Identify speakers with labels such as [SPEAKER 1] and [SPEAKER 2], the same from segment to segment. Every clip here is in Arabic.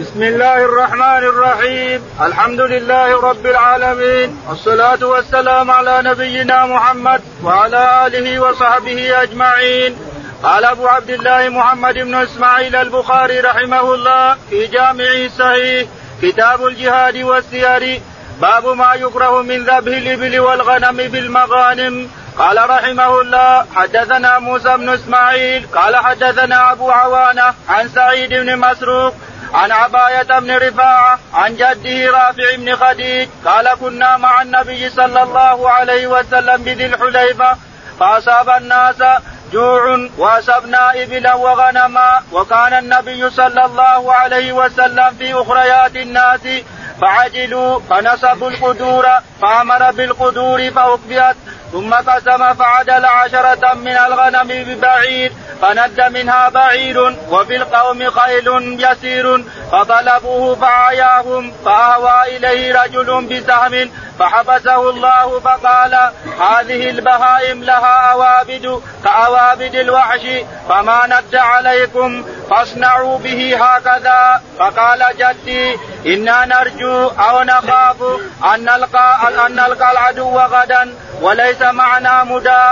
[SPEAKER 1] بسم الله الرحمن الرحيم. الحمد لله رب العالمين. والصلاة والسلام على نبينا محمد وعلى آله وصحبه أجمعين. قال أبو عبد الله محمد بن إسماعيل البخاري رحمه الله في جامعه الصحيح كتاب الجهاد والسير باب ما يكره من ذبح الإبل والغنم بالمغانم. قال رحمه الله حدثنا موسى بن إسماعيل قال حدثنا أبو عوانة عن سعيد بن مسروق عن عباية بن رفاعة عن جده رافع بن خديج قال كنا مع النبي صلى الله عليه وسلم بذي الحليفة فأصاب الناس جوع وأصبنا إبلا وغنما وكان النبي صلى الله عليه وسلم في أخريات الناس فعجلوا فنصبوا القدور فأمر بالقدور فأكبيت ثم قسم فعدل عشرة من الغنم ببعير فند منها بعير وفي القوم خيل يسير فطلبوه فعياهم فأهوى إليه رجل بسهم فحبسه الله فقال هذه البهائم لها أوابد كأوابد الوحش فما ند عليكم فاصنعوا به هكذا. فقال جدي إنا نرجو أو نخاف أن نلقى أن نلقى العدو غدا وليس معنا مدى.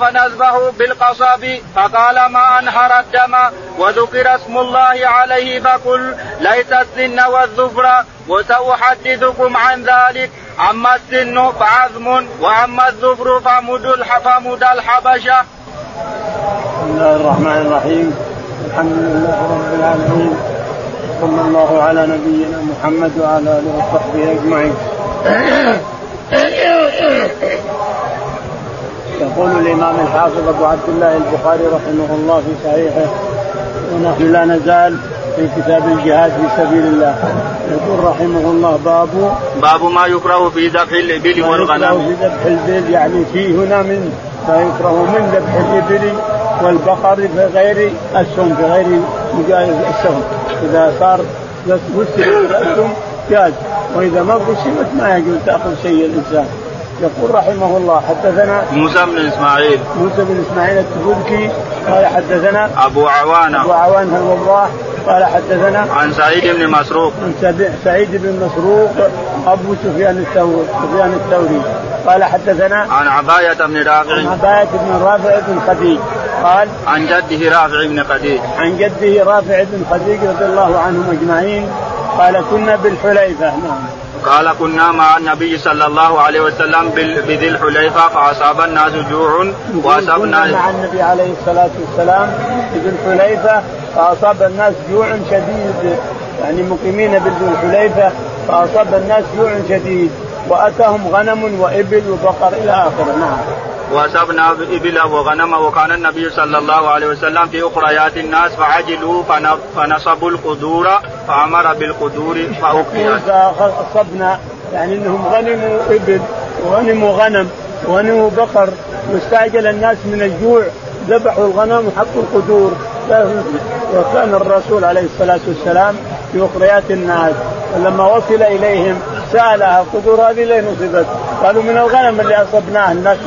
[SPEAKER 1] فنذبه بالقصب. فقال ما أنحر الدم وذكر اسم الله عليه فقل ليس السن والظفر وسأحدثكم عن ذلك. أما السن فعظم وأما الظفر فمد فمد الحبشة.
[SPEAKER 2] بسم الله الرحمن الرحيم. الحمد لله رب العالمين. صلى الله على نبينا محمد وعلى آله وصحبه أجمعين. يقول الإمام الحافظ أبو عبد الله البخاري رحمه الله في صحيحه ونحن لا نزال في كتاب الجهاد في سبيل الله يقول رحمه الله باب
[SPEAKER 1] باب ما يكره في ذبح الإبل والغنم
[SPEAKER 2] في ذبح الابل يعني في هنا من ما يكره من ذبح الإبل والبقر في غير السم في غير السهم إذا صار قسمت الاسهم جاز وإذا ما قسمت ما يجوز تأخذ شيء الإنسان. يقول رحمه الله حدثنا
[SPEAKER 1] موسى بن إسماعيل.
[SPEAKER 2] موسى بن إسماعيل التبوذكي قال حدثنا
[SPEAKER 1] أبو عوانة.
[SPEAKER 2] أبو عوانة الوضاح قال حدثنا
[SPEAKER 1] عن سعيد بن مسروق.
[SPEAKER 2] عن سعيد بن مسروق أبو سفيان الثوري سفيان الثوري. قال حدثنا
[SPEAKER 1] عن عباية بن رافع.
[SPEAKER 2] عن عباية بن رافع بن خديج. قال
[SPEAKER 1] عن جده رافع بن خديج.
[SPEAKER 2] عن جده رافع بن خديج رضي الله عنهم أجمعين. قال كنا بالحليفة. نعم.
[SPEAKER 1] قال كنا مع النبي صلى الله عليه وسلم بذي الحليفة فأصاب الناس جوع
[SPEAKER 2] واصبنا مع النبي عليه الصلاة والسلام بذي الحليفة فأصاب الناس جوع شديد. يعني مقيمين بذي الحليفة فأصاب الناس جوع شديد. وأتاهم غنم وإبل وبقر إلى آخره نعم.
[SPEAKER 1] واصبنا إبل وغنم وكان النبي صلى الله عليه وسلم في اخريات الناس فعجلوا فنصبوا القدور فأمر بالقدور فاوقيت.
[SPEAKER 2] أصبنا يعني إنهم غنموا إبل وغنموا غنم وغنموا بقر واستعجل الناس من الجوع ذبحوا الغنم وحطوا القدور وكان الرسول عليه الصلاة والسلام في اخريات الناس ولما وصل إليهم سألها القدور هذه لين نصبت؟ قالوا من الغنم اللي اصبناه الناس.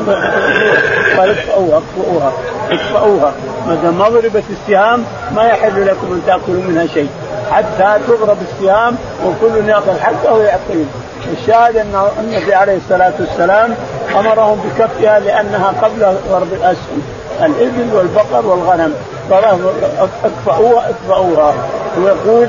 [SPEAKER 2] قال اطفئوها اطفئوها اطفئوها. ما دام ما ضربت السهام ما يحل لكم أن تأكلوا منها شيء. حتى تضرب السهام وكل ياخذ حقه ويعطيه الشاهد أن النبي عليه الصلاة والسلام أمرهم بكفها لأنها قبل ضرب الأسهم. الإبل والبقر والغنم. قال اكفؤوها اكفؤوها ويقول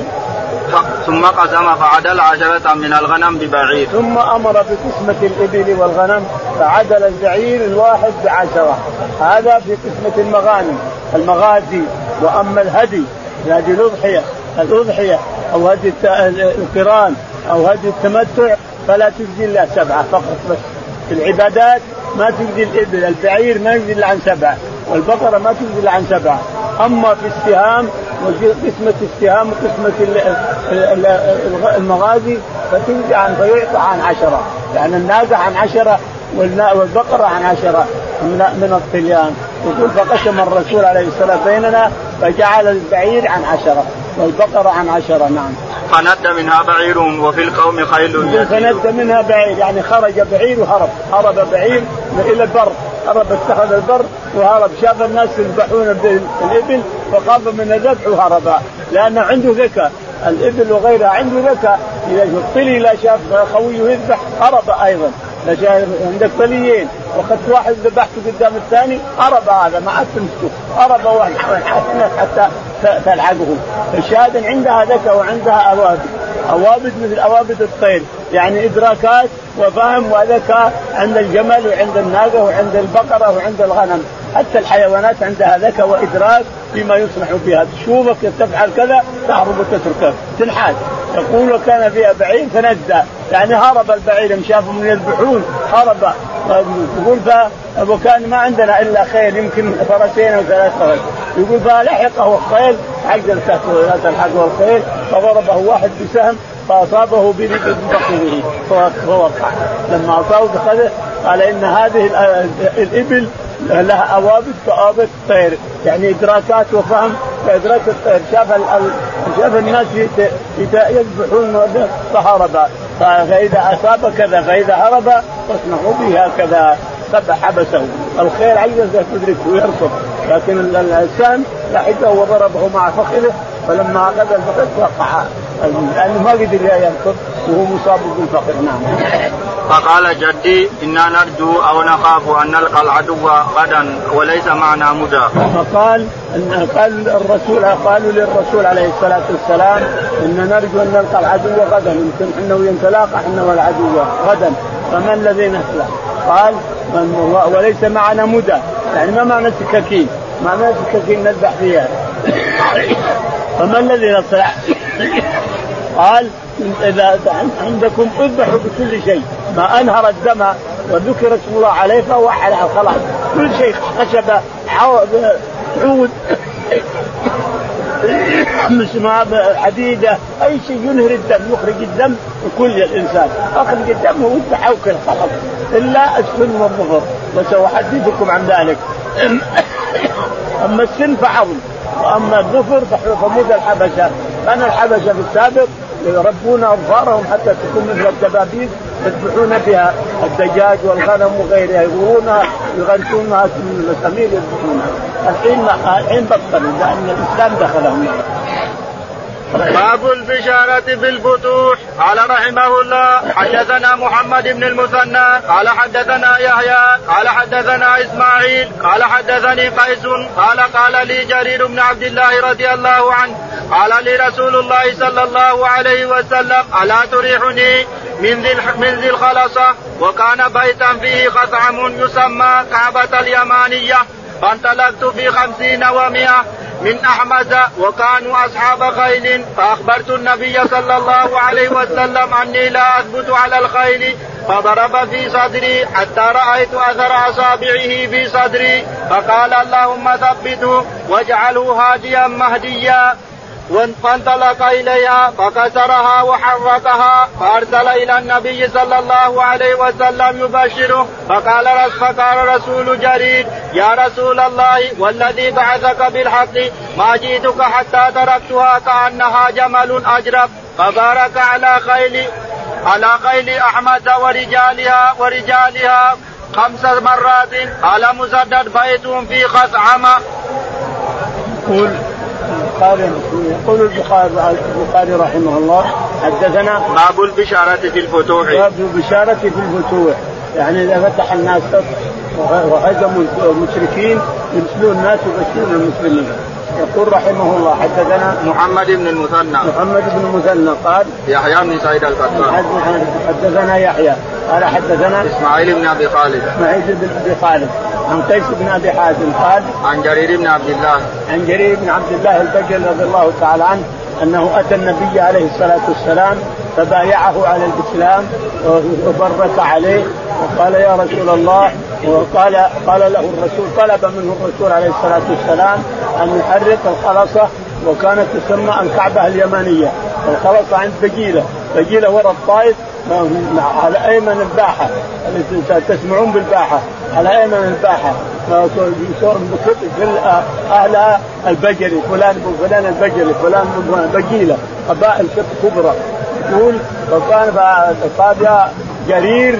[SPEAKER 1] ثم قسم فعدل عشرة من الغنم ببعير.
[SPEAKER 2] ثم أمر بقسمة الإبل والغنم فعدل البعير الواحد بعشرة. هذا في قسمة المغانم المغازي وأما الهدي هذه الأضحية الأضحية أو هدي القران أو هدي التمتع فلا تجزي إلا سبعة فقط بس. في العبادات ما تجزي الإبل البعير ما يجزي إلا عن سبعة والبقرة ما تجزي إلا عن سبعة. أما في السهام وقسمة السهام وقسمة المغازي فتنزع عن فيعطى عن عشرة. يعني الناقة عن عشرة والبقرة عن عشرة. من الطليان. يقول فقسم الرسول عليه الصلاة بيننا فجعل البعير عن عشرة. والبقرة عن عشرة نعم.
[SPEAKER 1] فند منها بعير وفي القوم خيل
[SPEAKER 2] فند منها بعير يعني خرج بعير وهرب. هرب بعير إلى البر. هرب اتخذ البر وهرب. شاف الناس يذبحون الإبل فخاف من الذبح وهرب لأنه عنده ذكاء. الإبل وغيرها عنده ذكاء. إذا الطلي لا شاف خويه يذبح هرب أيضا. عندك طليين. واخذت واحد ذبحته قدام الثاني هرب هذا. ما عاد تمسكه. هرب واحد. حتى تلحقه الشاهد عندها ذكاء وعندها أوابد. أوابد مثل أوابد الطير. يعني إدراكات وفهم وذكاء عند الجمل وعند الناقة وعند البقرة وعند الغنم. حتى الحيوانات عندها ذكاء وإدراك فيما يصلح بها تشوفك تفعل كذا تهرب وتتركه. تنحاز. يقول وكان فيها بعير فندى يعني هرب البعير شافوا من يذبحون هرب. يقول وكان ما عندنا إلا خيل يمكن فرسين أو ثلاث فرس. يقول فلحقه الخيل عجل تلحقه الخيل. فضربه واحد بسهم فأصابه بفخذه فوقع لما أصابه بفخذه قال إن هذه الإبل لها اوابد كاوابد الطير يعني إدراكات وفهم كادراك الطير. شاف شاف الناس يذبحون فهرب فإذا أصاب كذا فإذا هرب فاصنعوا به هكذا. حبسه. الخير عجز تدركه ويركض لكن الإنسان لحقه وضربه مع فخذه فلما أخذ الفخذ وقع. لأنه ما قدر يركض وهو مصاب بالفخذ نعم.
[SPEAKER 1] فقال جدي إنا نرجو أو نخاف أن نلقى العدو غدا وليس معنا مدى.
[SPEAKER 2] فقال ان قال الرسول قالوا للرسول عليه الصلاة والسلام إن نرجو أن نلقى العدو غدا يمكن أنه ينتلاقى إحنا والعدو غدا فما الذي نسلك؟ قال وليس معنا مدى يعني ما معنى سكاكين؟ معنى سكاكين نذبح فيها فما الذي نصنع؟ قال إذا عندكم اذبحوا بكل شيء ما أنهر الدم وذكر اسم الله عليه فهو حلال خلاص كل شيء خشبه عود حديدة أي شيء ينهر الدم يخرج الدم لكل الإنسان. أخرج الدم ويذبح وكل خلاص. إلا السن والظفر وساحدثكم عن ذلك. أما السن فعظم وأما الظفر فموت الحبشة. كان الحبشة في السابق. يربون أظفارهم حتى تكون مثل الدبابيس يذبحون بها الدجاج والغنم وغيرها يغرونها يغرسونها من المسامير يذبحونها. الحين الحين بطلوا لأن الإسلام دخلهم.
[SPEAKER 1] باب البشارة بالفتوح قال رحمه الله حدثنا محمد بن المثنى قال حدثنا يحيى قال حدثنا إسماعيل قال حدثني قيس قال قال لي جرير بن عبد الله رضي الله عنه قال لي رسول الله صلى الله عليه وسلم ألا تريحني من ذي من ذي الخلصة؟ وكان بيتا فيه خثعم يسمى كعبة اليمانية. فانطلقت في خمسين ومائة من أحمد وكانوا أصحاب خيل فأخبرت النبي صلى الله عليه وسلم أني لا أثبت على الخيل فضرب في صدري حتى رأيت أثر أصابعه في صدري فقال اللهم ثبته واجعله هاديا مهديا. فانطلق إليها فكسرها وحركها فأرسل إلى النبي صلى الله عليه وسلم يبشره فقال فقال رسول جرير يا رسول الله والذي بعثك بالحق ما جئتك حتى تركتها كأنها جمل أجرب فبارك على خيل على خيل أحمد ورجالها ورجالها خمس مرات قال مسدد بيت في خثعمه.
[SPEAKER 2] يقول البخاري يقول البخاري رحمه الله حدثنا
[SPEAKER 1] باب البشارة في الفتوح.
[SPEAKER 2] باب البشارة في الفتوح. يعني إذا فتح الناس وهزموا المشركين يرسلون الناس يبشرون المسلمين. يقول رحمه الله حدثنا
[SPEAKER 1] محمد بن المثنى.
[SPEAKER 2] محمد بن المثنى قال
[SPEAKER 1] يحيى بن سعيد القطان.
[SPEAKER 2] حدثنا يحيى قال حدثنا
[SPEAKER 1] إسماعيل بن أبي خالد.
[SPEAKER 2] إسماعيل بن أبي خالد عن قيس بن أبي حازم قال
[SPEAKER 1] عن جرير بن عبد الله.
[SPEAKER 2] عن جرير بن عبد الله البجل رضي الله تعالى عنه أنه أتى النبي عليه الصلاة والسلام فبايعه على الإسلام وبرك عليه وقال يا رسول الله وقال قال له الرسول طلب منه الرسول عليه الصلاة والسلام أن يحرق الخلصه وكانت تسمى الكعبة اليمانية. الخلصه عند بجيله بجيله وراء الطائف على أيمن الباحة. تسمعون بالباحة. على أيمن الباحة. أهل البجري فلان فلان البجري فلان بجيلة. قبائل كبرى. يقول فكان قال يا جرير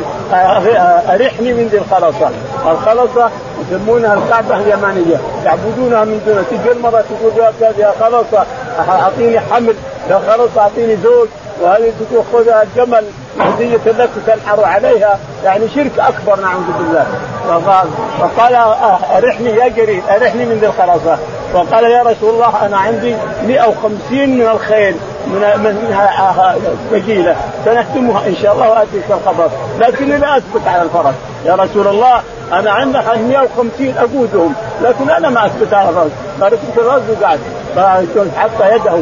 [SPEAKER 2] أرحني من ذي الخلصة، الخلصة يسمونها الكعبة اليمانية، يعبدونها من دون تجي المراه تقول يا خلصة أعطيني حمل. لو خلص أعطيني زوج. وهذه تقول خذها الجمل هدية لك تنحر عليها. يعني شرك أكبر نعوذ بالله. فقال, فقال أرحني يا جرير أرحني من ذي الخرصة وقال يا رسول الله أنا عندي 150 من الخيل من منها ثقيلة سنهدمها إن شاء الله وآتيك الخبر لكني لا أثبت على الفرس. يا رسول الله أنا عندي 150 أقودهم. لكن أنا ما أثبت على الفرس. فركبت الرجل وقعد فحط يده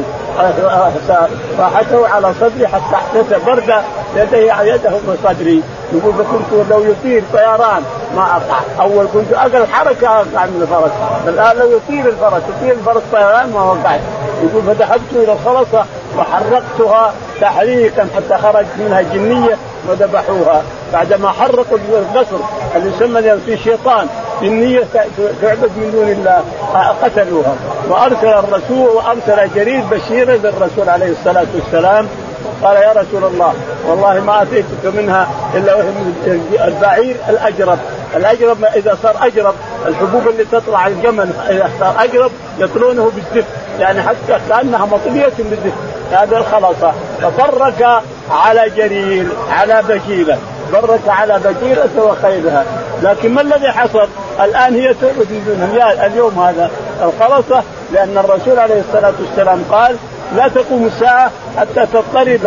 [SPEAKER 2] فحته على صدري حتى احسس برد يده يده من صدري. يقول فكنت لو يطير طيران. ما اقع أول كنت أقل حركة اقع من الفرس. الآن لو يطير الفرس يطير الفرس طيران ما وقعت يقول فذهبت إلى الخلصه وحرقتها تحريقا حتى خرج منها جنية وذبحوها بعدما حرقوا القصر اللي يسمى في شيطان بالنية تعبد من دون الله. قتلوها وأرسل الرسول وأرسل جرير بشيرا للرسول عليه الصلاة والسلام. قال يا رسول الله والله ما أتيتك منها إلا وهي من البعير الأجرب، الأجرب إذا صار أجرب. الحبوب اللي تطلع الجمل إذا صار أجرب يطلونه بالزفت يعني حتى كأنها مطليه بالزفت هذا الخلاصة. ففرك على جرير على بشيره برك على بجيرة وخيرها. لكن ما الذي حصل؟ الآن هي تعبد من اليوم هذا الخلصة لأن الرسول عليه الصلاة والسلام قال لا تقوم الساعة حتى تضطرب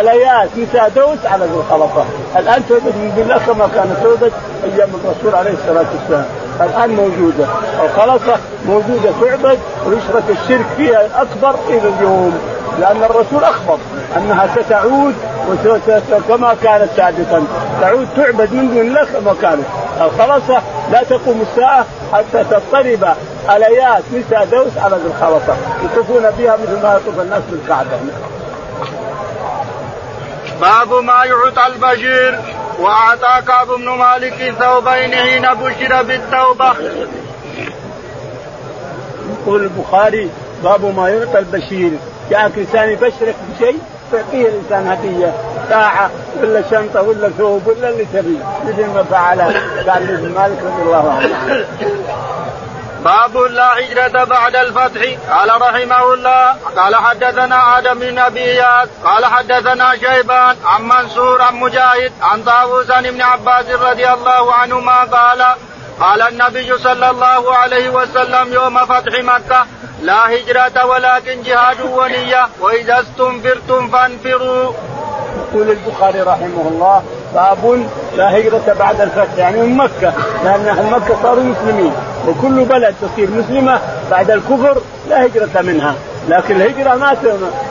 [SPEAKER 2] اليات نساء دوس على ذي الخلطة الآن تعبد من الله كما كانت تعبد أيام الرسول عليه الصلاة والسلام. الآن موجودة. الخلصة موجودة تعبد ويشرك الشرك فيها الأكبر إلى اليوم لأن الرسول أخبر. أنها ستعود كما كانت سابقا. تعود تعبد من دون الله كما كانت. الخلصة لا تقوم الساعة حتى تضطرب أليات نساء دوس على ذي الخلصة يطوفون بها مثل ما يطوف الناس بالكعبة
[SPEAKER 1] باب ما يعطى البشير وأعطى كعب بن مالك ثوبين حين بشر بالتوبة.
[SPEAKER 2] يقول البخاري باب ما يعطى البشير. جاءك إنسان يبشرك بشيء؟ تعطيه الإنسان هدية ساعة ولا شنطة ولا ثوب ولا اللي تبيه مثل ما فعل كعب بن مالك رضي الله عنه.
[SPEAKER 1] باب لا هجرة بعد الفتح. قال رحمه الله قال حدثنا آدم بن أبي قال حدثنا شيبان عن منصور عن مجاهد عن طاووس ابن عباس رضي الله عنهما قال قال النبي صلى الله عليه وسلم يوم فتح مكة لا هجرة ولكن جهاد ونية وإذا استنفرتم فانفروا.
[SPEAKER 2] يقول البخاري رحمه الله باب لا هجرة بعد الفتح يعني من مكة لأن أهل مكة صاروا مسلمين وكل بلد تصير مسلمة بعد الكفر لا هجرة منها. لكن الهجرة ما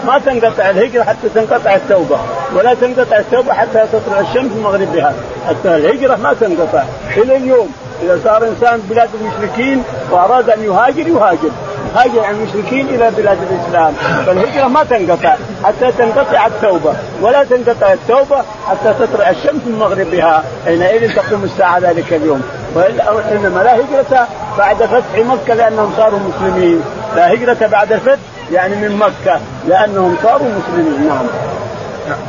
[SPEAKER 2] ما تنقطع الهجرة حتى تنقطع التوبة ولا تنقطع التوبة حتى تطلع الشمس من مغربها حتى الهجرة ما تنقطع. إلى اليوم إذا صار إنسان بلاد المشركين وأراد أن يهاجر يهاجر. هاجر عن المشركين إلى بلاد الإسلام. فالهجرة ما تنقطع حتى تنقطع التوبة ولا تنقطع التوبة حتى تطلع الشمس من مغربها. حينئذ تقوم الساعة ذلك اليوم. وإنما لا هجرة بعد فتح مكة لأنهم صاروا مسلمين. لا هجرة بعد الفتح يعني من مكة لأنهم صاروا مسلمين.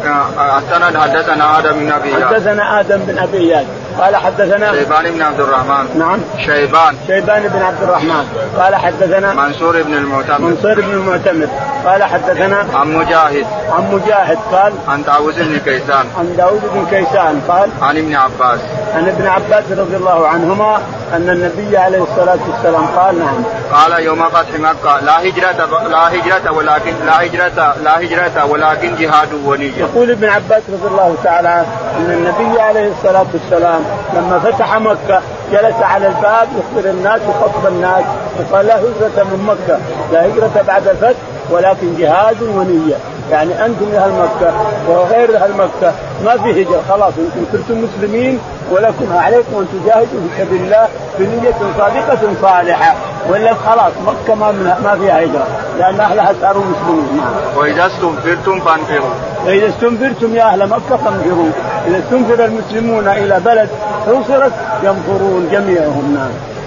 [SPEAKER 2] نعم.
[SPEAKER 1] السند حدثنا آدم بن أبي
[SPEAKER 2] حدثنا آدم بن أبي قال حدثنا
[SPEAKER 1] شيبان بن عبد الرحمن.
[SPEAKER 2] نعم.
[SPEAKER 1] شيبان.
[SPEAKER 2] شيبان بن عبد الرحمن. قال حدثنا
[SPEAKER 1] منصور بن المعتمد
[SPEAKER 2] منصور بن المعتمد قال حدثنا
[SPEAKER 1] عن مجاهد.
[SPEAKER 2] عن مجاهد قال
[SPEAKER 1] عن داوود بن كيسان.
[SPEAKER 2] عن داوود بن كيسان قال
[SPEAKER 1] عن ابن عباس.
[SPEAKER 2] عن ابن عباس رضي الله عنهما أن النبي عليه الصلاة والسلام قال نعم.
[SPEAKER 1] قال يوم فتح مكة لا هجرة لا هجرة ولكن لا هجرة لا هجرة ولكن جهاد ونية.
[SPEAKER 2] يقول ابن عباس رضي الله تعالى أن النبي عليه الصلاة والسلام لما فتح مكة جلس على الباب يخبر الناس وخطب الناس وقال لا هجرة من مكة لا هجرة بعد الفتح ولكن جهاد ونية. يعني أنتم أهل مكة وغير أهل مكة ما في هجرة خلاص أنتم صرتم مسلمين ولكم عليكم أن تجاهدوا في سبيل الله بنية صادقة صالحة ولا خلاص مكة ما ما فيها هجرة لأن أهلها صاروا مسلمين نعم.
[SPEAKER 1] وإذا استنفرتم فانفروا.
[SPEAKER 2] وإذا استنفرتم يا أهل مكة فانفروا، إذا استنفر المسلمون إلى بلد حوصرت ينفرون جميعهم نعم.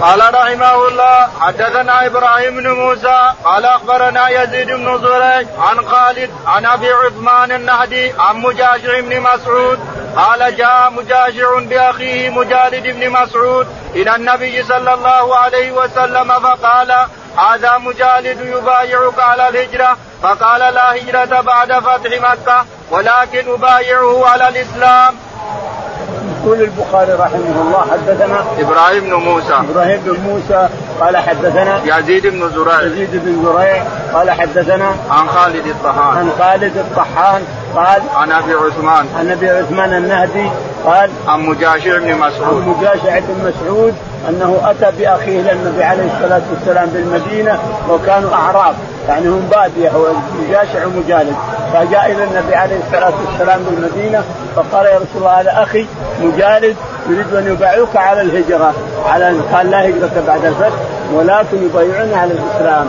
[SPEAKER 1] قال رحمه الله حدثنا إبراهيم بن موسى قال أخبرنا يزيد بن زريع عن خالد عن أبي عثمان النهدي عن مجاشع بن مسعود قال جاء مجاشع بأخيه مجالد بن مسعود إلى النبي صلى الله عليه وسلم فقال هذا مجالد يبايعك على الهجرة فقال لا هجرة بعد فتح مكة ولكن أبايعه على الإسلام.
[SPEAKER 2] يقول البخاري رحمه الله حدثنا
[SPEAKER 1] إبراهيم بن موسى.
[SPEAKER 2] إبراهيم بن موسى قال حدثنا
[SPEAKER 1] يزيد بن زريع.
[SPEAKER 2] يزيد بن زريع قال حدثنا
[SPEAKER 1] عن خالد الطحان.
[SPEAKER 2] عن خالد الطحان قال
[SPEAKER 1] عن أبي عثمان.
[SPEAKER 2] عن أبي عثمان النهدي قال
[SPEAKER 1] عن مجاشع بن مسعود.
[SPEAKER 2] عن مجاشع بن مسعود أنه أتى بأخيه للنبي عليه الصلاة والسلام بالمدينة وكانوا أعراب. يعني هم بادية هو مجاشع ومجالد. فجاء إلى النبي عليه الصلاة والسلام بالمدينة فقال يا رسول الله هذا أخي مجالد يريد أن يبايعك على الهجرة. على قال لا هجرة بعد الفتح ولكن يبايعوني على الإسلام.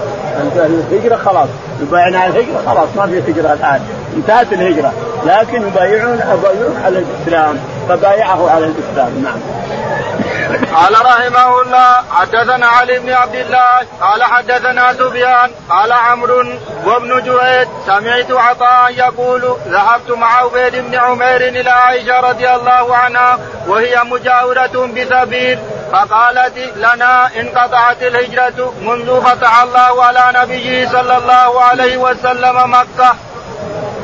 [SPEAKER 2] الهجرة خلاص. يبايعون على الهجرة خلاص ما في هجرة الآن. انتهت الهجرة. لكن يبايعون يبايعون على الإسلام. فبايعه على الإسلام. نعم.
[SPEAKER 1] قال رحمه الله حدثنا علي بن عبد الله قال حدثنا سفيان قال عمرو وابن جهيد سمعت عطاء يقول ذهبت مع عبيد بن عمير إلى عائشة رضي الله عنها وهي مجاورة بسبيل فقالت لنا انقطعت الهجرة منذ فتح الله على نبيه صلى الله عليه وسلم مكة.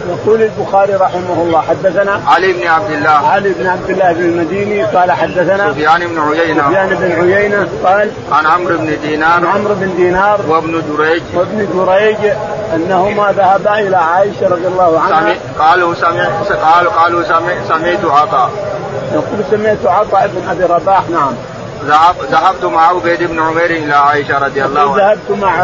[SPEAKER 2] يقول البخاري رحمه الله حدثنا
[SPEAKER 1] علي بن عبد الله.
[SPEAKER 2] علي بن عبد الله بن المديني قال حدثنا
[SPEAKER 1] سفيان بن عيينة.
[SPEAKER 2] سفيان بن عيينة قال
[SPEAKER 1] عن عمرو بن دينار.
[SPEAKER 2] عن عمرو بن دينار
[SPEAKER 1] وابن جريج.
[SPEAKER 2] وابن جريج أنهما ذهبا إلى عائشة رضي الله عنها.
[SPEAKER 1] قالوا سمع قالوا قالوا سمع سمعت عطاء
[SPEAKER 2] يقول سمعت عطاء بن أبي رباح نعم.
[SPEAKER 1] ذهبت مع عبيد بن عمير إلى عائشة رضي الله عنها.
[SPEAKER 2] ذهبت مع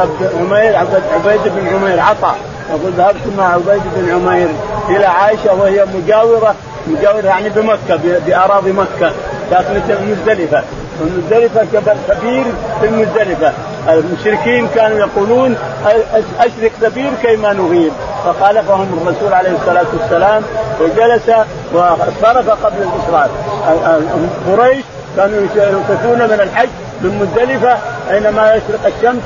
[SPEAKER 2] عبيد بن عمير عطاء يقول ذهبت مع عبيد بن عمير إلى عائشة وهي مجاورة مجاورة يعني بمكة بأراضي مكة ساكنه المزدلفة. والمزدلفه جبل كبير في المزدلفة. المشركين كانوا يقولون أشرك كبير كيما نغيب. فخالفهم الرسول عليه الصلاة والسلام وجلس وصرف قبل الاشراك قريش كانوا يوقفون من الحج من مزدلفه حينما يشرق الشمس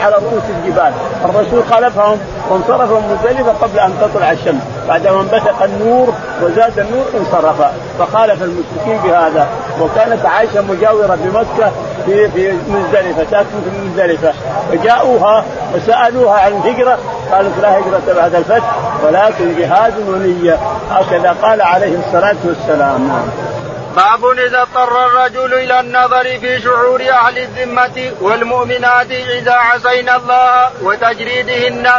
[SPEAKER 2] على رؤوس الجبال. الرسول خالفهم وانصرف من مزدلفة قبل أن تطلع الشمس. بعدما انبثق النور وزاد النور انصرف. فخالف المشركين بهذا. وكانت عائشة مجاورة بمكة في في مزدلفة تسكن في مزدلفة. فجاءوها وسألوها عن الهجرة. قالت لا هجرة بعد الفتح ولكن جهاد ونية. هكذا قال عليه الصلاة والسلام. نعم.
[SPEAKER 1] باب إذا اضطر الرجل إلى النظر في شعور أهل الذمة والمؤمنات إذا عصينا الله وتجريدهن.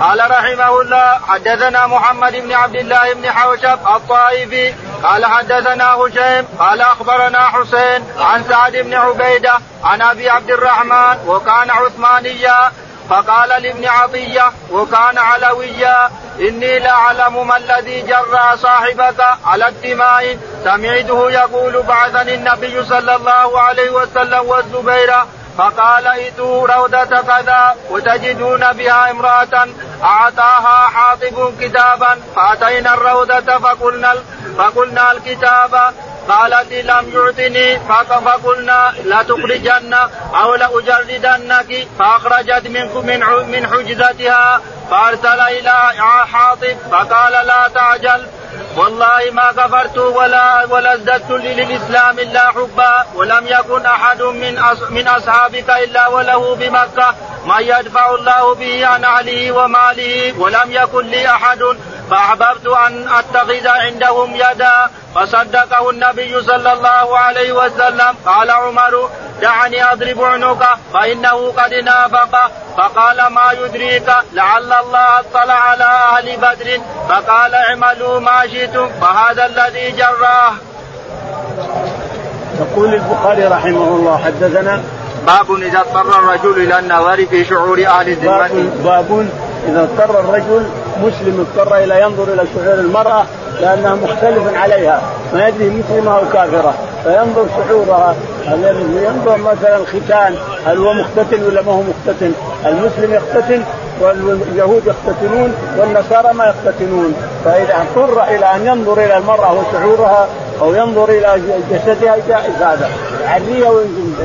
[SPEAKER 1] قال رحمه الله حدثنا محمد بن عبد الله بن حوشب الطائفي. قال حدثنا هشيم. قال أخبرنا حسين عن سعد بن عبيدة عن أبي عبد الرحمن وكان عثمانيا فقال لابن عطية وكان علويا إني لاعلم ما الذي جرى صاحبك على الدماء. سمعته يقول بعثني النبي صلى الله عليه وسلم والزبير. فقال ائتوا روضة كذا وتجدون بها امرأة أعطاها حاطب كتابا. فأتينا الروضة فقلنا فقلنا الكتاب قالت لم يعطني فقلنا لتخرجن أو لاجردنك فأخرجت منكم من من حجزتها فأرسل إلى حاطب فقال لا تعجل. والله ما كفرت ولا ولا ازددت للإسلام إلا حبا ولم يكن أحد من من أصحابك إلا وله بمكة. من يدفع الله به عن أهله وماله ولم يكن لي أحد فاحببت أن أتخذ عندهم يدا فصدقه النبي صلى الله عليه وسلم. قال عمر دعني أضرب عنقه فإنه قد نافق. فقال ما يدريك؟ لعل الله اطلع على أهل بدر. فقال اعملوا ما شئتم فهذا الذي جراه.
[SPEAKER 2] يقول البخاري رحمه الله حدثنا
[SPEAKER 1] باب إذا اضطر الرجل إلى النظر في شعور أهل الذمة.
[SPEAKER 2] باب, باب إذا اضطر الرجل مسلم اضطر إلى ينظر إلى شعور المرأة لأنها مختلف عليها. ما يدري مسلمة أو كافرة. فينظر شعورها. ينظر مثلا الختان هل هو مختتن ولا ما هو مختتن؟ المسلم يختتن واليهود يختتنون والنصارى ما يختتنون. فإذا اضطر إلى أن ينظر إلى المرأة وشعورها أو ينظر إلى جسدها جائز هذا عريه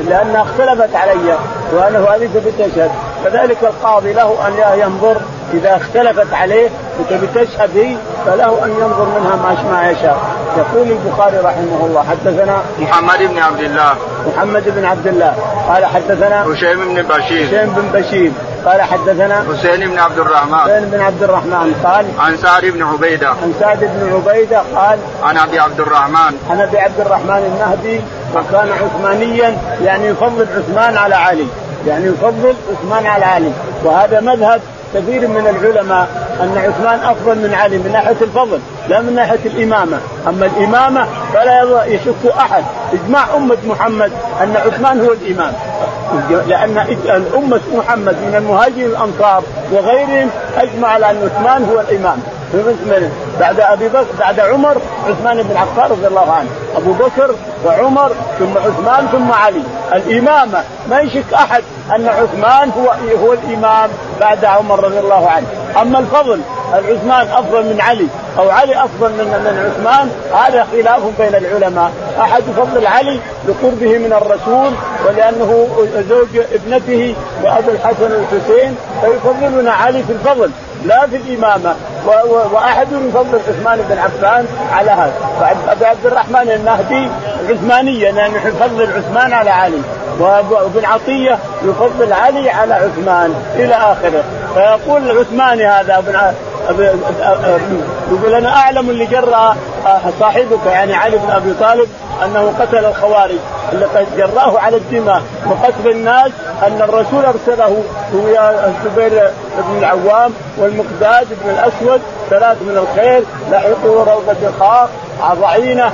[SPEAKER 2] لأنها اختلفت علي وأنا هذه بتشهد كذلك القاضي له أن ينظر إذا اختلفت عليه وتبي تشهد هي فله أن ينظر منها ما ما يشاء. يقول البخاري رحمه الله حدثنا
[SPEAKER 1] محمد بن عبد الله.
[SPEAKER 2] محمد بن عبد الله. قال حدثنا
[SPEAKER 1] هشيم بن بشير.
[SPEAKER 2] هشيم بن بشير. قال حدثنا
[SPEAKER 1] حسين بن عبد الرحمن.
[SPEAKER 2] حسين بن عبد الرحمن. قال
[SPEAKER 1] عن سعد بن عبيدة.
[SPEAKER 2] عن سعد بن عبيدة قال
[SPEAKER 1] عن أبي عبد الرحمن.
[SPEAKER 2] عن أبي عبد الرحمن النهدي وكان عثمانيا يعني يفضل عثمان على علي. يعني يفضل عثمان على علي. وهذا مذهب كثير من العلماء أن عثمان أفضل من علي من ناحية الفضل لا من ناحية الإمامة، أما الإمامة فلا يشك أحد. إجماع أمة محمد أن عثمان هو الإمام. لأن الأمة محمد من المهاجرين الأنصار وغيرهم أجمع على أن عثمان هو الإمام. بعد أبي بكر بعد عمر عثمان بن عفان رضي الله عنه. أبو بكر وعمر ثم عثمان ثم علي. الإمامة ما يشك أحد أن عثمان هو هو الإمام بعد عمر رضي الله عنه. أما الفضل العثمان أفضل من علي أو علي أفضل من من عثمان هذا خلاف بين العلماء. احد يفضل علي لقربه من الرسول ولأنه زوج ابنته وأبو الحسن والحسين فيفضلنا علي في الفضل لا في الإمامة. وأحد يفضل عثمان بن عفان على هذا. أبو عبد الرحمن النهدي عثمانيا يعني يفضل عثمان على علي. وابن عطية يفضل علي على عثمان إلى آخره. فيقول العثماني هذا ابن يقول أنا أعلم اللي جرى صاحبك يعني علي بن أبي طالب أنه قتل الخوارج اللي جراه على الدماء وقتل الناس أن الرسول أرسله هو الزبير بن العوام والمقداد بن الأسود ثلاث من الخير لحقوا روضة خاق ضعينه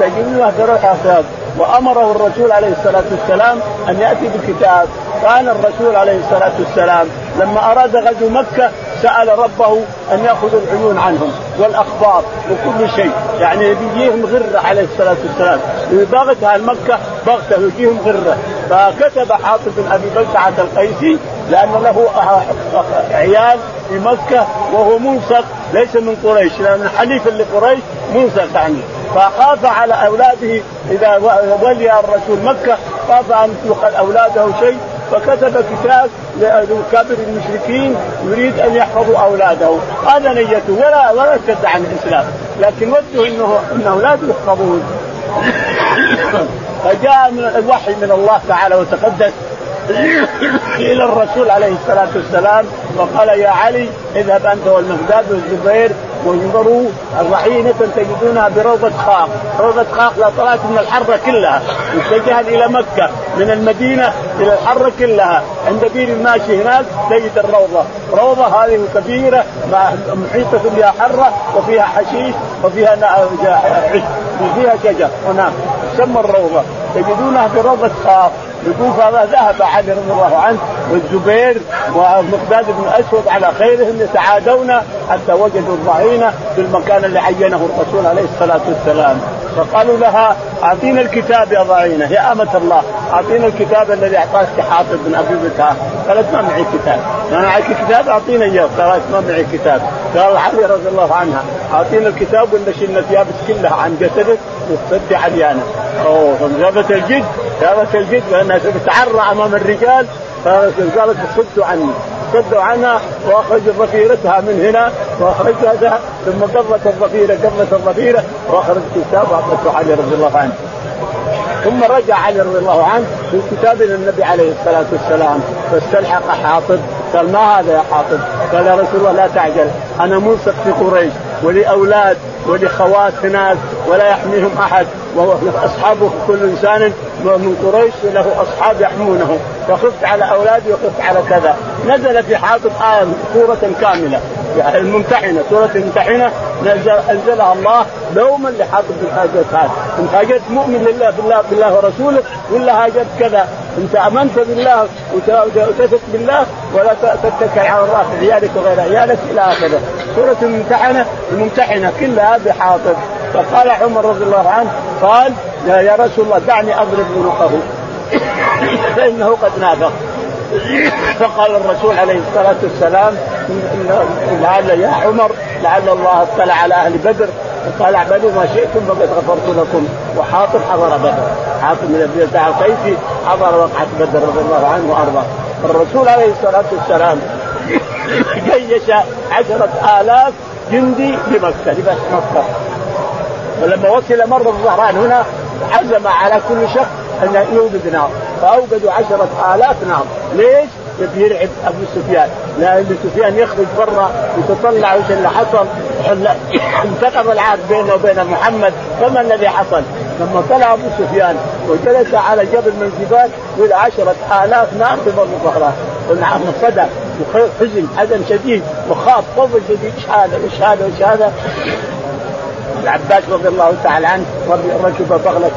[SPEAKER 2] تجدونها بروح اصحاب وأمره الرسول عليه الصلاة والسلام أن يأتي بكتاب. كان الرسول عليه الصلاة والسلام لما أراد غزو مكة سأل ربه أن يأخذ العيون عنهم والأخبار وكل شيء. يعني يجيهم غرة عليه الصلاة والسلام. بغت أهل مكة بغته يجيهم غرة. فكتب حاطب بن أبي بلتعة القيسي لأن له عيال في مكة وهو منسق ليس من قريش لأن حليف لقريش منسق يعني. فخاف على أولاده إذا ولي الرسول مكة خاف أن يؤخذ أولاده شيء. فكتب كتاب لكابر المشركين يريد أن يحفظوا أولاده. هذا نيته. ولا ولا ارتد عن الإسلام. لكن وده انه ان اولاده يحفظون فجاء من الوحي من الله تعالى وتقدس إلى الرسول عليه الصلاة والسلام وقال يا علي اذهب أنت والمقداد والزبير وانظروا الرحينة تجدونها بروضة خاق، روضة خاق لا طلعت من الحرة كلها، متجها إلى مكة. من المدينة إلى الحرة كلها، عند بير الماشي هناك تجد الروضة، روضة هذه كبيرة محيطة بها حرة وفيها حشيش وفيها عش وفيها شجر. هناك تسمى الروضة، تجدونها بروضة خاق، يقول هذا ذهب علي رضي الله عنه والزبير ومقداد بن أسود على خيرهم يتعادون حتى وجدوا الضعينه في المكان اللي عينه الرسول عليه الصلاة والسلام. فقالوا لها أعطينا الكتاب يا ضعينه يا آمة الله أعطينا الكتاب الذي أعطاك حاطب بن أبي بكر. قالت ما معي كتاب. ما معك كتاب اعطينا إياه. قالت ما معي كتاب. قال علي رضي الله عنها أعطينا الكتاب ولا شلنا ثيابك كلها عن جسدك وتصدي عريانه أوه جابت الجد؟ جابت الجد لانها تتعرى أمام الرجال فقالت صدوا عني. صدوا عنها واخرجوا ظفيرتها من هنا وأخرجها ثم قضت الظفيرة قضت الظفيرة وأخرجت الكتاب واعطته علي رضي الله عنه. ثم رجع علي رضي الله عنه بالكتاب إلى النبي عليه الصلاة والسلام. فاستلحق حاطب. قال ما هذا يا حاطب؟ قال يا رسول الله لا تعجل. أنا ملصق في قريش ولي أولاد ولي خوات هناك ولا يحميهم أحد. واصحابه كل إنسان من قريش له أصحاب يحمونه. فخفت على أولادي وخفت على كذا. نزل في حاطب آية سورة كاملة. يعني الممتحنة سورة الممتحنة نزل أنزلها الله دوما لحاطب بن هذا انت هاجرت مؤمن لله بالله بالله ورسوله ولا هاجرت كذا. انت امنت بالله وتثق بالله ولا تتكل على الله في عيالك وغير عيالك إلى آخره. سورة الممتحنة الممتحنة كلها بحاطب. فقال عمر رضي الله عنه قال يا رسول الله دعني أضرب عنقه. فإنه قد نافق. فقال الرسول عليه الصلاة والسلام لعل يا عمر لعل الله اطلع على أهل بدر قال اعملوا ما شئتم فقد غفرت لكم. وحاطب حضر بدر. حاطب من ابي سعد القيسي حضر وقعه بدر رضي الله عنه وأرضاه. الرسول عليه الصلاة والسلام جيش عشرة آلاف جندي لمكة لبس مكة. ولما وصل مر الظهران هنا عزم على كل شخص أن يوجد نار. فأوجدوا عشرة آلاف نار. ليش؟ يرعب أبو سفيان. لأن سفيان يخرج برا يتطلع وش اللي حصل؟ انتقم العهد بينه وبين محمد فما الذي حصل؟ لما طلع أبو سفيان وجلس على جبل من الجبال إلى عشرة آلاف نار تمر ظهره ونعم صدى وحزن حزن شديد وخاف خوف شديد إيش هذا؟ إيش هذا؟ إيش هذا؟ العباس رضي الله تعالى عنه ركب بغلة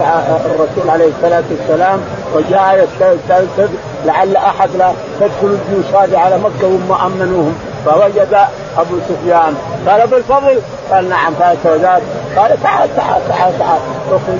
[SPEAKER 2] الرسول عليه الصلاة والسلام وجاء يستلذذ لعل أحد لا تدخل الجيوش هذه على مكة وهم أمنوهم فوجد أبو سفيان. قال بالفضل؟ قال نعم قال سوداد قال تعال تعال تعال تعال.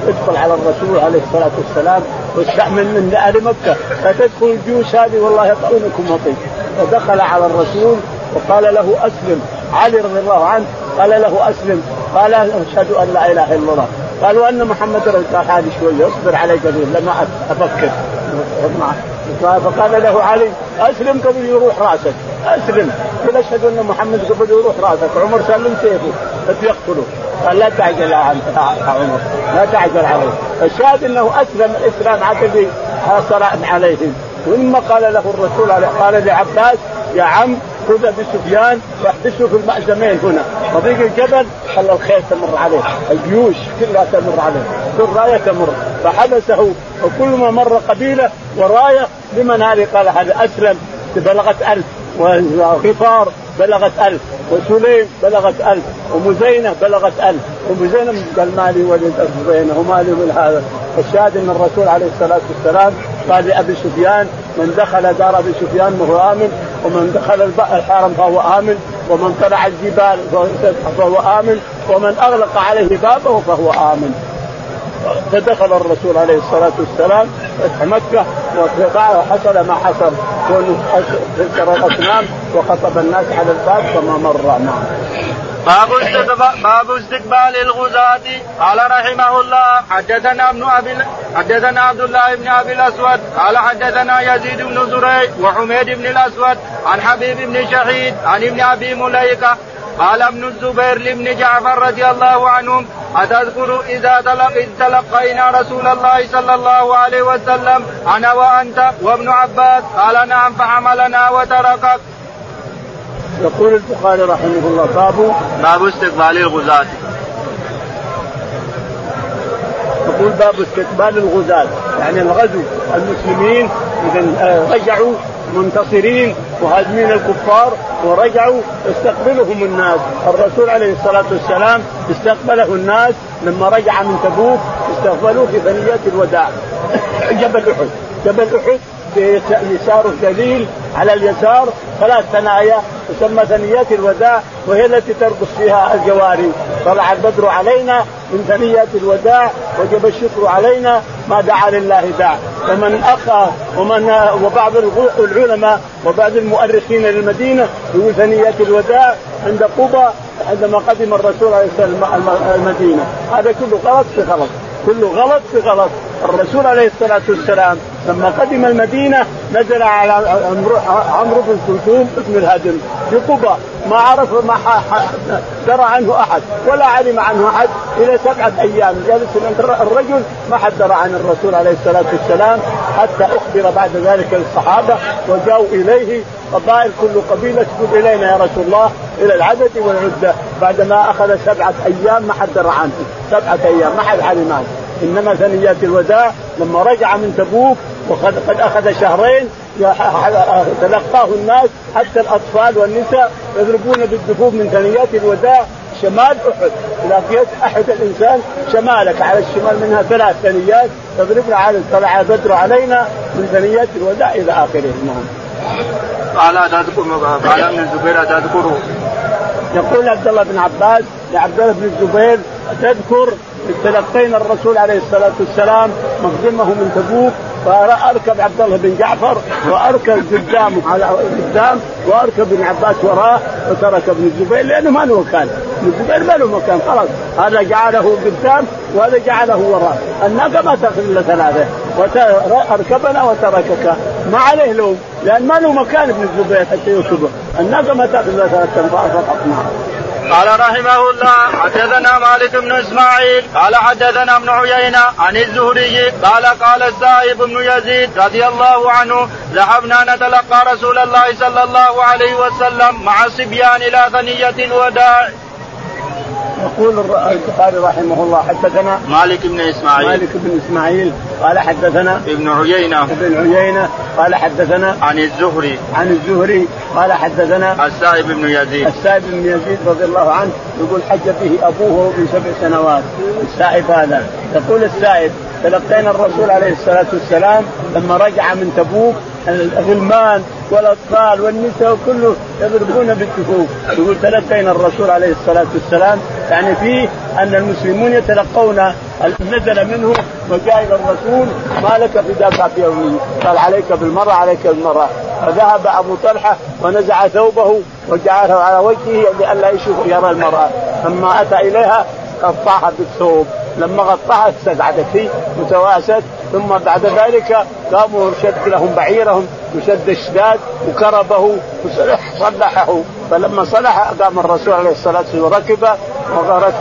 [SPEAKER 2] ادخل على الرسول عليه الصلاة والسلام واستعمل من أهل مكة. فتدخل الجيوش هذه والله يطعونكم وطيب. فدخل على الرسول وقال له أسلم. علي رضي الله عنه قال له أسلم. قال أشهد أن لا إله إلا الله. قال وأن محمد رسول قال هذه شوية اصبر علي قليل لما أفكر. فقال له علي أسلم قبل يروح رأسك. أسلم. قل أشهد أن محمد قبل يروح رأسك. عمر سلم سيفه يقتله قال لا تعجل يا عمر. لا تعجل عليه. الشاهد أنه أسلم الاسلام عدد حاصر عليهم. ثم قال له الرسول قال لعباس يا عم خذ ابي سفيان واحبسه في المأزمين هنا. طريق الجبل خلى الخيل تمر عليه. الجيوش كلها تمر عليه. كل راية تمر. فحبسه وكل ما مر قبيلة وراية لمن هذه؟ قال هذا أسلم. بلغت ألف. وغفار بلغت ألف. وسليم بلغت ألف. ومزينة بلغت ألف. ومزينة قال مالي ولد مزينة ومالي ولد هذا. الشاهد أن الرسول عليه الصلاة والسلام قال لأبي سفيان من دخل دار أبي سفيان فهو آمن ومن دخل الحرم فهو آمن ومن طلع الجبال فهو آمن ومن أغلق عليه بابه فهو آمن فدخل الرسول عليه الصلاة والسلام فتح مكة وحصل ما حصل كونه ذكر الأصنام وخطب الناس على الباب كما مر معه.
[SPEAKER 1] باب استقبال الغزاة. قال رحمه الله حدثنا ابن أبي حدثنا عبد الله بن أبي الأسود. قال حدثنا يزيد بن زريع وحميد بن الأسود عن حبيب بن شهيد عن ابن أبي مليكة. قال ابن الزبير لابن جعفر رضي الله عنهم أتذكر إذا تلق تلقينا رسول الله صلى الله عليه وسلم أنا وأنت وابن عباس. قال نعم فحملنا وتركك.
[SPEAKER 2] يقول البخاري رحمه الله باب
[SPEAKER 1] باب استقبال الغزاة.
[SPEAKER 2] يقول باب استقبال الغزاة. يعني الغزو المسلمين إذا رجعوا منتصرين وهازمين الكفار ورجعوا استقبلهم الناس. الرسول عليه الصلاة والسلام استقبله الناس لما رجع من تبوك استقبلوه في ثنيات الوداع. جبل أحد. جبل أحد يساره دليل على اليسار ثلاث ثنايا تسمى ثنيات الوداع وهي التي ترقص فيها الجواري. طلع البدر علينا من ثنيات الوداع وجب الشكر علينا ما دعا لله داع. ومن اخى ومن وبعض العلماء وبعض المؤرخين للمدينة يقول ثنيات الوداع عند قبى عندما قدم الرسول عليه السلام المدينة. هذا كله غلط في غلط. كله غلط في غلط. الرسول عليه الصلاة والسلام لما قدم المدينة نزل على عمرو بن كلثوم ابن الهدم في قبى ما عرف ما درى عنه أحد ولا علم عنه أحد إلى سبعة أيام. جالس الرجل ما حد درى عن الرسول عليه الصلاة والسلام حتى أخبر بعد ذلك للصحابه وجاءوا إليه. قبائل كل قبيلة تقول إلينا يا رسول الله إلى العدد والعدة. بعدما أخذ سبعة أيام ما حد درى عنه. سبعة أيام ما حد علم عنه. إنما ثنيات الوداع لما رجع من تبوك وقد قد أخذ شهرين تلقاه الناس حتى الأطفال والنساء يضربون بالدفوف من ثنيات الوداع شمال أحد. لقيت أحد الإنسان شمالك على الشمال منها ثلاث ثنيات تضربنا على طلع البدر علينا من ثنيات الوداع إلى آخره. نعم.
[SPEAKER 1] قال تذكر قال ابن الزبير تذكر
[SPEAKER 2] يقول عبد الله بن عباس لعبد الله بن الزبير تذكر تلقينا الرسول عليه الصلاة والسلام مقدمه من تبوك فاركب عبد الله بن جعفر وأركب قدامه على قدام وأركب ابن عباس وراه وترك ابن الزبير لأنه ما له مكان. ابن الزبير ما له مكان خلاص. هذا جعله قدام وهذا جعله وراه الناقة ما تاخذ إلا ثلاثة. اركبنا وتركك. ما عليه لوم. لأن ما له مكان ابن الزبير حتى يركبه الناقه ما تاخذ الا ثلاثة فقط. نعم.
[SPEAKER 1] قال رحمه الله حدثنا مالك بن إسماعيل. قال حدثنا ابن عيينة عن الزهري. قال قال السائب بن يزيد رضي الله عنه ذهبنا نتلقى رسول الله صلى الله عليه وسلم مع الصبيان إلى ثنيه الوداع
[SPEAKER 2] يقول البخاري رحمه الله حدثنا
[SPEAKER 1] مالك بن إسماعيل.
[SPEAKER 2] مالك بن إسماعيل. قال حدثنا
[SPEAKER 1] ابن عيينة.
[SPEAKER 2] ابن عيينة. قال حدثنا
[SPEAKER 1] عن الزهري.
[SPEAKER 2] عن الزهري. قال حدثنا
[SPEAKER 1] السائب بن يزيد.
[SPEAKER 2] السائب بن يزيد رضي الله عنه يقول حج به أبوه ابن سبع سنوات. السائب هذا. يقول السائب تلقينا الرسول عليه الصلاة والسلام لما رجع من تبوك الغلمان والأطفال والنساء كله يضربون بالكفوف يقول تلقينا الرسول عليه الصلاة والسلام يعني فيه أن المسلمون يتلقون نزل منه وجاء إلى الرسول ما لك في دافع يومي؟ قال عليك بالمرأة عليك بالمرأة فذهب أبو طلحة ونزع ثوبه وجعله على وجهه لئلا يشوف يرى المرأة. لما أتى إليها قطعها بالثوب. لما غطاها استقعدت فيه متواسد. ثم بعد ذلك قاموا شد لهم بعيرهم وشد الشداد وكربه وصلحه فلما صلح قام الرسول عليه الصلاة والسلام وركب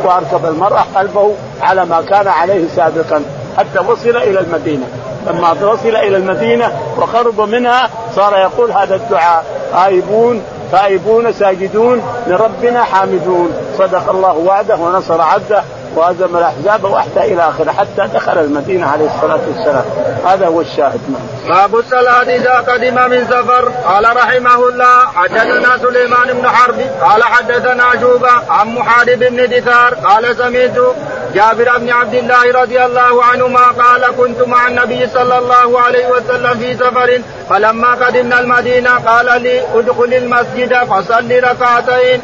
[SPEAKER 2] وأركب المرأة خلفه على ما كان عليه سابقا حتى وصل إلى المدينة. لما وصل إلى المدينة وقرب منها صار يقول هذا الدعاء آيبون تائبون ساجدون لربنا حامدون. صدق الله وعده ونصر عبده. وهزم الأحزاب وأحتى إلى آخره حتى دخل المدينة عليه الصلاة والسلام. هذا هو الشاهد.
[SPEAKER 1] باب الصلاة إذا قدم من سفر. قال رحمه الله حدثنا سليمان بن حرب. قال حدثنا شوبة عن محارب بن دثار. قال سمعت جابر بن عبد الله رضي الله عنهما قال كنت مع النبي صلى الله عليه وسلم في سفر فلما قدمنا المدينة قال لي ادخل المسجد فصل ركعتين.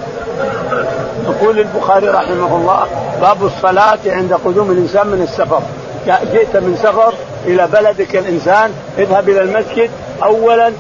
[SPEAKER 2] يقول البخاري رحمه الله باب الصلاة عند قدوم الإنسان من السفر. جئت من سفر إلى بلدك الإنسان اذهب إلى المسجد أولا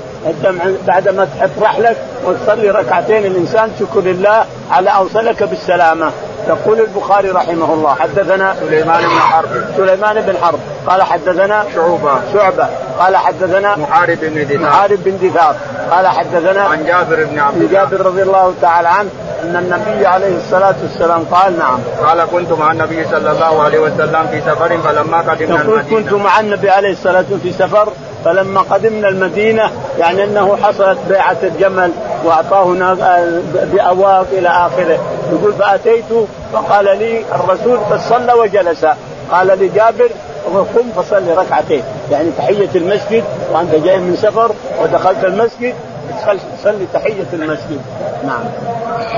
[SPEAKER 2] بعد ما تحط رحلك وتصلي ركعتين الإنسان شكر لله على أوصلك بالسلامة. يقول البخاري رحمه الله حدثنا
[SPEAKER 1] سليمان بن حرب.
[SPEAKER 2] سليمان بن حرب. قال حدثنا
[SPEAKER 1] شعبة.
[SPEAKER 2] شعبة. قال حدثنا
[SPEAKER 1] محارب بن دثار.
[SPEAKER 2] محارب بن دثار. قال حدثنا
[SPEAKER 1] عن جابر بن عبد الله.
[SPEAKER 2] جابر رضي الله تعالى عنه أن النبي عليه الصلاة والسلام قال نعم.
[SPEAKER 1] قال كنت مع النبي صلى الله عليه وسلم في سفر فلما قدمنا المدينة.
[SPEAKER 2] كنت مع النبي عليه الصلاة والسلام في سفر فلما قدمنا المدينة يعني أنه حصلت بيعة الجمل وأعطاه بأواق إلى آخره. يقول فأتيت فقال لي الرسول قد صلى وجلس. قال لي جابر قم فصلي ركعتين يعني تحية المسجد وأنت جاي من سفر ودخلت المسجد صلي تحية المسجد نعم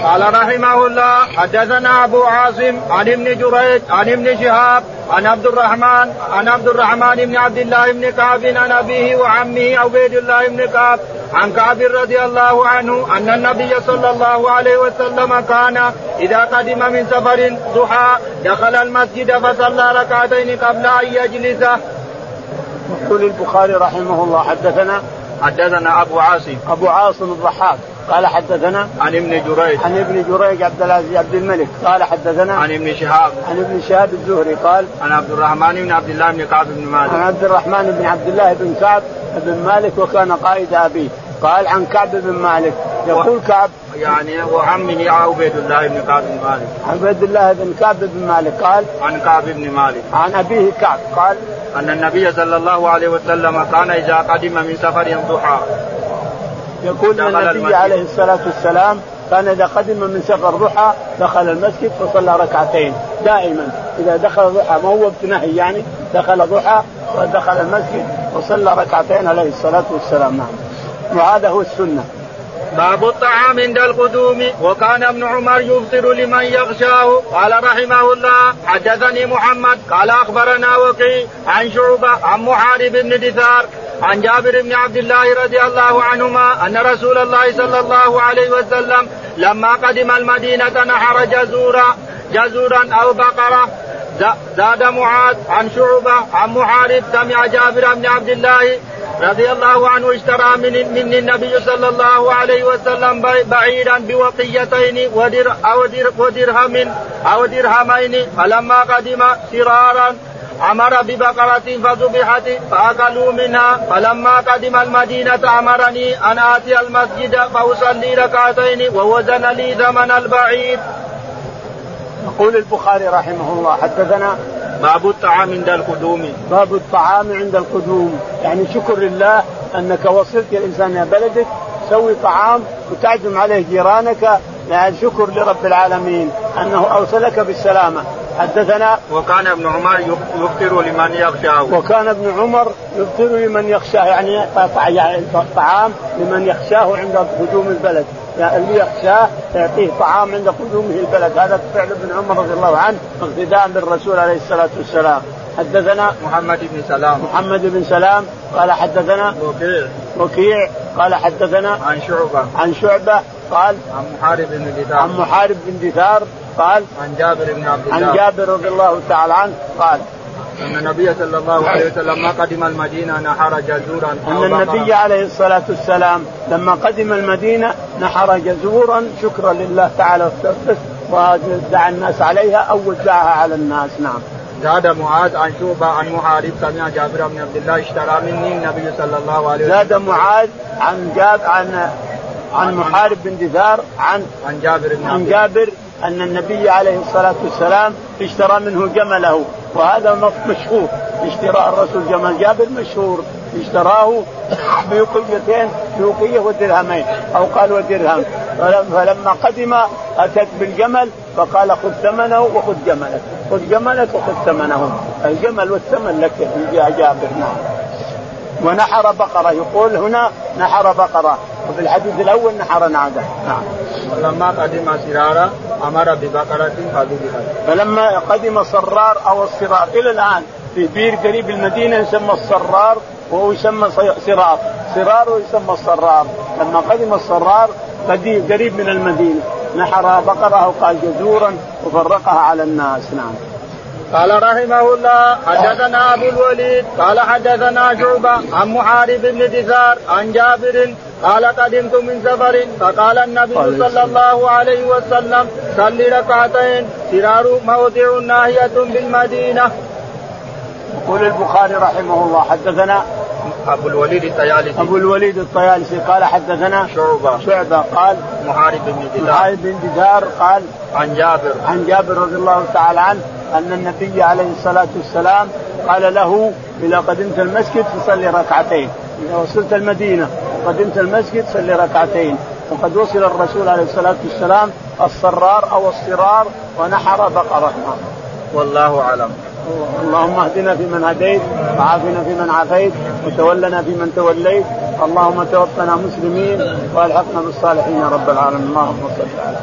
[SPEAKER 1] قال رحمه الله حدثنا أبو عاصم عن ابن جريج عن ابن شهاب عن عبد الرحمن عن عبد الرحمن بن عبد الله بن كعب عن أبيه وعمه عبيد الله بن كعب عن كعب رضي الله عنه أن النبي صلى الله عليه وسلم كان إذا قدم من سفر ضحى دخل المسجد فصلى ركعتين قبل أن يجلس.
[SPEAKER 2] يقول البخاري رحمه الله حدثنا
[SPEAKER 1] حدثنا أبو عاصم.
[SPEAKER 2] أبو عاصم الضحاك. قال حدثنا
[SPEAKER 1] عن ابن جريج.
[SPEAKER 2] عن ابن جريج عبد العزيز عبد الملك. قال حدثنا
[SPEAKER 1] عن ابن شهاب.
[SPEAKER 2] عن ابن شهاب الزهري. قال
[SPEAKER 1] عن عبد الرحمن بن عبد الله بن كعب بن مالك.
[SPEAKER 2] عن عبد الرحمن بن عبد الله بن كعب بن مالك وكان قائد أبيه. قال عن كعب بن مالك. يقول كعب
[SPEAKER 1] يعني وعمه عبيد الله بن كعب بن مالك.
[SPEAKER 2] عبيد الله بن كعب بن مالك. قال
[SPEAKER 1] عن كعب بن مالك.
[SPEAKER 2] عن أبيه كعب. قال
[SPEAKER 1] أن النبي صلى الله عليه وسلم كان إذا قدم من سفر ضحى
[SPEAKER 2] يقول إن النبي عليه الصلاة والسلام كان إذا قدم من سفر ضحى دخل المسجد فصلى ركعتين دائما. إذا دخل ضحى ما هو بنهي يعني؟ دخل ضحى ودخل المسجد وصلى ركعتين عليه الصلاة والسلام. نعم. وهذا هو السنة.
[SPEAKER 1] باب الطعام عند القدوم وكان ابن عمر يفطر لمن يغشاه. قال رحمه الله حدثني محمد قال أخبرنا وكي عن شعبة عن محارب بن دثار عن جابر بن عبد الله رضي الله عنهما أن رسول الله صلى الله عليه وسلم لما قدم المدينة نحر جزورا جزورا أو بقرة. زاد معاذ عن شعبة عن محارب سمع جابر بن عبد الله رضي الله عنه اشترى من من النبي صلى الله عليه وسلم بعيرا بوقيتين ودر أو در ودرهم أو درهمين فلما قدم سرارا أمر ببقرة فذبحت فأكلوا منها فلما قدم المدينة أمرني أن آتي المسجد فأصلي ركعتين ووزن لي ثمن البعير.
[SPEAKER 2] يقول البخاري رحمه الله حدثنا
[SPEAKER 1] باب الطعام عند القدوم.
[SPEAKER 2] باب الطعام عند القدوم. يعني شكر لله أنك وصلت الانسان إلى بلدك. سوي طعام وتعزم عليه جيرانك. يعني شكر لرب العالمين أنه أوصلك بالسلامة. حدثنا
[SPEAKER 1] وكان ابن عمر يفطر لمن يخشاه
[SPEAKER 2] وكان ابن عمر يفطر لمن يخشاه يعني يعني طعام لمن يخشاه عند قدوم البلد. يعني اللي يخشاه يعطيه طعام عند قدومه البلد. هذا فعل ابن عمر رضي الله عنه اقتداء بالرسول عليه الصلاة والسلام. حدثنا
[SPEAKER 1] محمد بن سلام.
[SPEAKER 2] محمد بن سلام. قال حدثنا
[SPEAKER 1] وكيع.
[SPEAKER 2] وكيع. قال حدثنا
[SPEAKER 1] عن شعبة.
[SPEAKER 2] عن شعبة. قال
[SPEAKER 1] عن محارب بن دثار
[SPEAKER 2] عن محارب بن دثار قال
[SPEAKER 1] عن جابر بن عبد الله.
[SPEAKER 2] عن جابر رضي الله تعالى عنه قال
[SPEAKER 1] أن النبي صلى الله عليه وسلم لما قدم المدينة نحر جزورا
[SPEAKER 2] أن النبي عليه الصلاة والسلام لما قدم المدينة نحر جزورا شكرا لله تعالى ودعا الناس عليها أو وزعها على الناس. نعم.
[SPEAKER 1] زاد معاذ عن شوبة عن محارب سمع جابر بن عبد الله اشترى مني النبي صلى الله عليه
[SPEAKER 2] وسلم. زاد معاذ عن جاب عن عن محارب بن دثار عن
[SPEAKER 1] عن جابر بن
[SPEAKER 2] عن جابر أن النبي عليه الصلاة والسلام اشترى منه جمله. وهذا مشهور. اشتراء الرسول جمل جابر مشهور. اشتراه بوقيتين بوقيه ودرهمين أو قال ودرهم. فلما قدم أتت بالجمل فقال خذ ثمنه وخذ جملك خذ جملك وخذ ثمنه الجمل والثمن لك يا جابر نعم. ونحر بقرة. يقول هنا نحر بقرة. وفي الحديث الأول نحر نعجة. نعم.
[SPEAKER 1] ولما قدم سرارة أمر ببقرة فذبحت
[SPEAKER 2] فلما قدم صرار أو الصرار إلى الآن في بير قريب المدينة يسمى الصرار وهو يسمى صرار صرار ويسمى الصرار لما قدم الصرار قريب من المدينة نحر بقرة وقال جزورا وفرقها على الناس. نعم.
[SPEAKER 1] قال رحمه الله حدثنا أبو الوليد قال حدثنا شعبة عن محارب بن دثار عن جابر قال قدمت من سفر فقال النبي صلى الله عليه وسلم صل ركعتين سرار موضع ناهية بالمدينة.
[SPEAKER 2] يقول البخاري رحمه الله حدثنا
[SPEAKER 1] أبو الوليد الطيالسي.
[SPEAKER 2] أبو الوليد الطيالسي قال حدثنا
[SPEAKER 1] شعبة.
[SPEAKER 2] شعبة قال
[SPEAKER 1] محارب بن دثار
[SPEAKER 2] محارب بن دثار قال
[SPEAKER 1] عن جابر.
[SPEAKER 2] عن جابر رضي الله تعالى عنه أن النبي عليه الصلاة والسلام قال له إذا قدمت المسجد فصلي ركعتين. إذا وصلت المدينة قدمت المسجد صلي ركعتين. وقد وصل الرسول عليه الصلاة والسلام الصرار أو الصرار ونحر بقرة.
[SPEAKER 1] والله أعلم.
[SPEAKER 2] اللهم اهدنا فيمن هديت وعافنا فيمن عافيت وتولنا فيمن توليت. اللهم توفنا مسلمين والحقنا بالصالحين يا رب العالمين. اللهم صل على